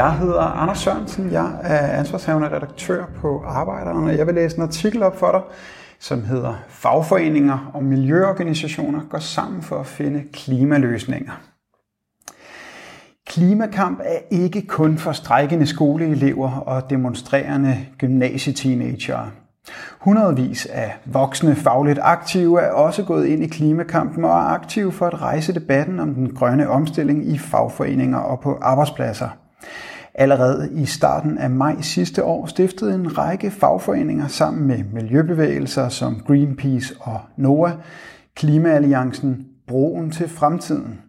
Jeg hedder Anders Sørensen. Jeg er ansvarshavende redaktør på Arbejderen, og jeg vil læse en artikel op for dig, som hedder Fagforeninger og miljøorganisationer går sammen for at finde klimaløsninger. Klimakamp er ikke kun for strækkende skoleelever og demonstrerende gymnasieteenagere. Hundredvis af voksne fagligt aktive er også gået ind i klimakampen og er aktive for at rejse debatten om den grønne omstilling i fagforeninger og på arbejdspladser. Allerede i starten af maj sidste år stiftede en række fagforeninger sammen med miljøbevægelser som Greenpeace og NOAA Klimaalliancen Broen til fremtiden.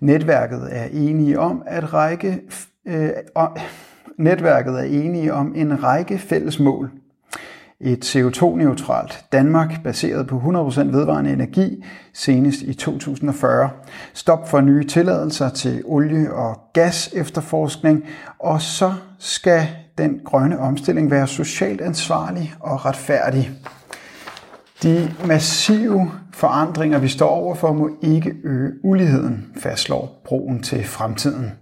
Netværket er enige om at række øh, netværket er enige om en række fælles mål et CO2-neutralt Danmark baseret på 100% vedvarende energi senest i 2040. Stop for nye tilladelser til olie- og gas efterforskning, og så skal den grønne omstilling være socialt ansvarlig og retfærdig. De massive forandringer, vi står overfor, må ikke øge uligheden, fastslår broen til fremtiden.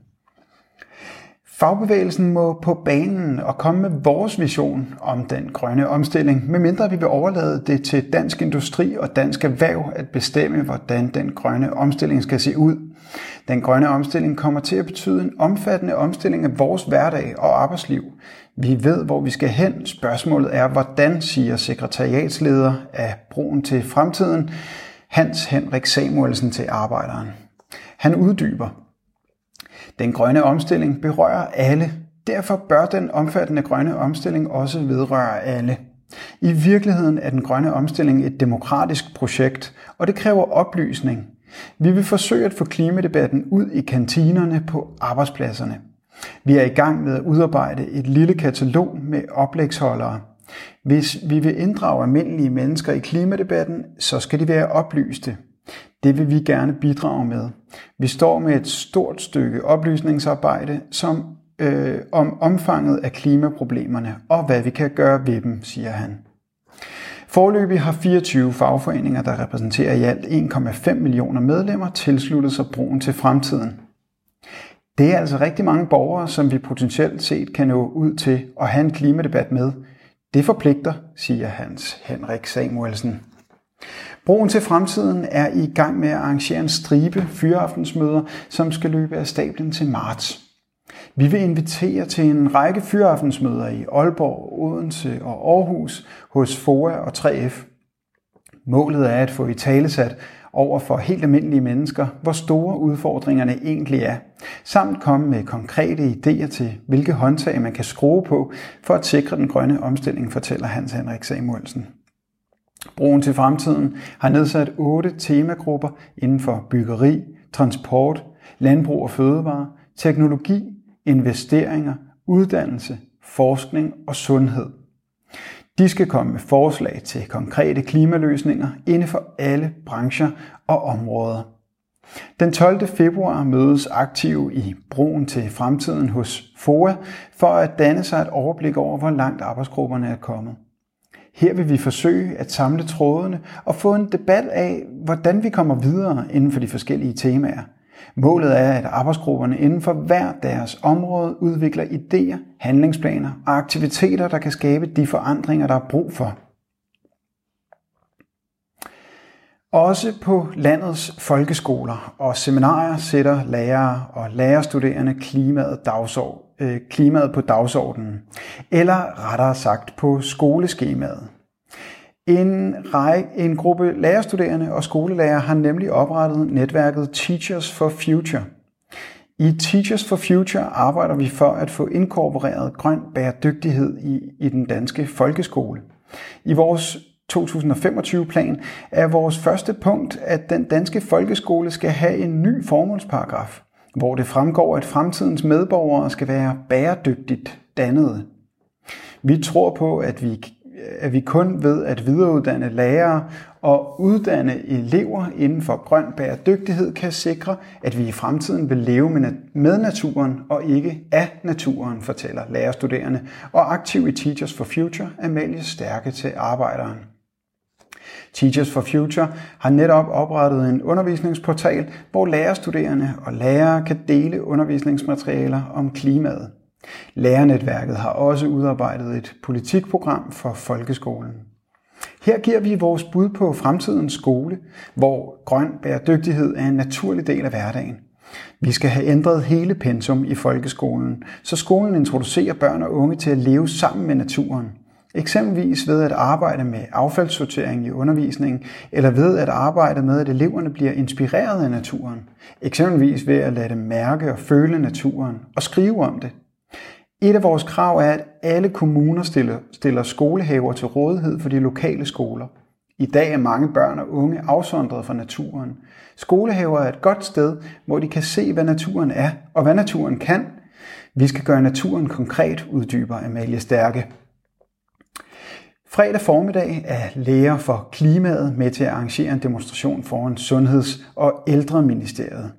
Fagbevægelsen må på banen og komme med vores vision om den grønne omstilling, medmindre vi vil overlade det til dansk industri og dansk erhverv at bestemme, hvordan den grønne omstilling skal se ud. Den grønne omstilling kommer til at betyde en omfattende omstilling af vores hverdag og arbejdsliv. Vi ved, hvor vi skal hen. Spørgsmålet er, hvordan, siger sekretariatsleder af Broen til Fremtiden, Hans Henrik Samuelsen til Arbejderen. Han uddyber, den grønne omstilling berører alle. Derfor bør den omfattende grønne omstilling også vedrøre alle. I virkeligheden er den grønne omstilling et demokratisk projekt, og det kræver oplysning. Vi vil forsøge at få klimadebatten ud i kantinerne på arbejdspladserne. Vi er i gang med at udarbejde et lille katalog med oplægsholdere. Hvis vi vil inddrage almindelige mennesker i klimadebatten, så skal de være oplyste. Det vil vi gerne bidrage med. Vi står med et stort stykke oplysningsarbejde som, øh, om omfanget af klimaproblemerne og hvad vi kan gøre ved dem, siger han. Forløbig har 24 fagforeninger, der repræsenterer i alt 1,5 millioner medlemmer, tilsluttet sig broen til fremtiden. Det er altså rigtig mange borgere, som vi potentielt set kan nå ud til og have en klimadebat med. Det forpligter, siger Hans Henrik Samuelsen. Broen til fremtiden er i gang med at arrangere en stribe fyraftensmøder, som skal løbe af stablen til marts. Vi vil invitere til en række fyraftensmøder i Aalborg, Odense og Aarhus hos FOA og 3F. Målet er at få i talesat over for helt almindelige mennesker, hvor store udfordringerne egentlig er, samt komme med konkrete idéer til, hvilke håndtag man kan skrue på for at sikre den grønne omstilling, fortæller Hans Henrik Samuelsen. Broen til fremtiden har nedsat otte temagrupper inden for byggeri, transport, landbrug og fødevare, teknologi, investeringer, uddannelse, forskning og sundhed. De skal komme med forslag til konkrete klimaløsninger inden for alle brancher og områder. Den 12. februar mødes aktive i Broen til fremtiden hos FOA for at danne sig et overblik over, hvor langt arbejdsgrupperne er kommet. Her vil vi forsøge at samle trådene og få en debat af, hvordan vi kommer videre inden for de forskellige temaer. Målet er, at arbejdsgrupperne inden for hver deres område udvikler idéer, handlingsplaner og aktiviteter, der kan skabe de forandringer, der er brug for. Også på landets folkeskoler og seminarier sætter lærere og lærerstuderende klimaet, dagsord, øh, klimaet på dagsordenen, eller rettere sagt på skoleskemaet. En, række, en gruppe lærerstuderende og skolelærer har nemlig oprettet netværket Teachers for Future. I Teachers for Future arbejder vi for at få inkorporeret grøn bæredygtighed i, i den danske folkeskole. I vores 2025-plan er vores første punkt, at den danske folkeskole skal have en ny formålsparagraf, hvor det fremgår, at fremtidens medborgere skal være bæredygtigt dannede. Vi tror på, at vi, at vi kun ved at videreuddanne lærere og uddanne elever inden for grøn bæredygtighed kan sikre, at vi i fremtiden vil leve med naturen og ikke af naturen, fortæller lærerstuderende og aktiv i Teachers for Future Amalie Stærke til arbejderen. Teachers for Future har netop oprettet en undervisningsportal, hvor lærerstuderende og lærere kan dele undervisningsmaterialer om klimaet. Lærernetværket har også udarbejdet et politikprogram for folkeskolen. Her giver vi vores bud på fremtidens skole, hvor grøn bæredygtighed er en naturlig del af hverdagen. Vi skal have ændret hele pensum i folkeskolen, så skolen introducerer børn og unge til at leve sammen med naturen. Eksempelvis ved at arbejde med affaldssortering i undervisningen, eller ved at arbejde med, at eleverne bliver inspireret af naturen. Eksempelvis ved at lade dem mærke og føle naturen og skrive om det. Et af vores krav er, at alle kommuner stiller, stiller skolehaver til rådighed for de lokale skoler. I dag er mange børn og unge afsondret fra naturen. Skolehaver er et godt sted, hvor de kan se, hvad naturen er og hvad naturen kan. Vi skal gøre naturen konkret, uddyber Amalie Stærke. Fredag formiddag er Læger for Klimaet med til at arrangere en demonstration foran Sundheds- og Ældreministeriet.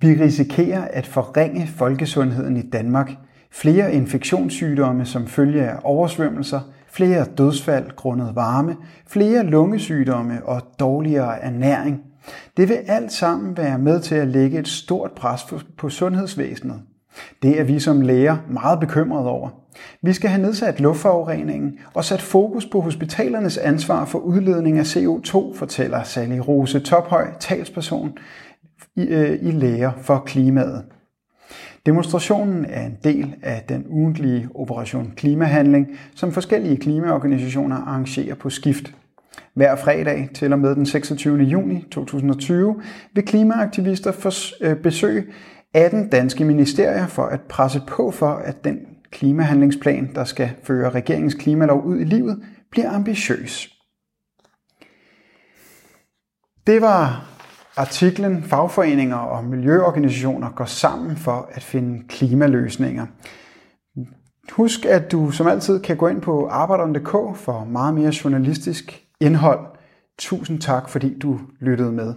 Vi risikerer at forringe folkesundheden i Danmark. Flere infektionssygdomme som følge af oversvømmelser, flere dødsfald grundet varme, flere lungesygdomme og dårligere ernæring. Det vil alt sammen være med til at lægge et stort pres på sundhedsvæsenet. Det er vi som læger meget bekymrede over. Vi skal have nedsat luftforureningen og sat fokus på hospitalernes ansvar for udledning af CO2, fortæller Sally Rose Tophøj, talsperson i, øh, i Læger for Klimaet. Demonstrationen er en del af den ugentlige Operation Klimahandling, som forskellige klimaorganisationer arrangerer på skift. Hver fredag til og med den 26. juni 2020 vil klimaaktivister øh, besøge 18 danske ministerier for at presse på for, at den klimahandlingsplan, der skal føre regeringens klimalov ud i livet, bliver ambitiøs. Det var artiklen Fagforeninger og miljøorganisationer går sammen for at finde klimaløsninger. Husk, at du som altid kan gå ind på arbejderen.dk for meget mere journalistisk indhold. Tusind tak, fordi du lyttede med.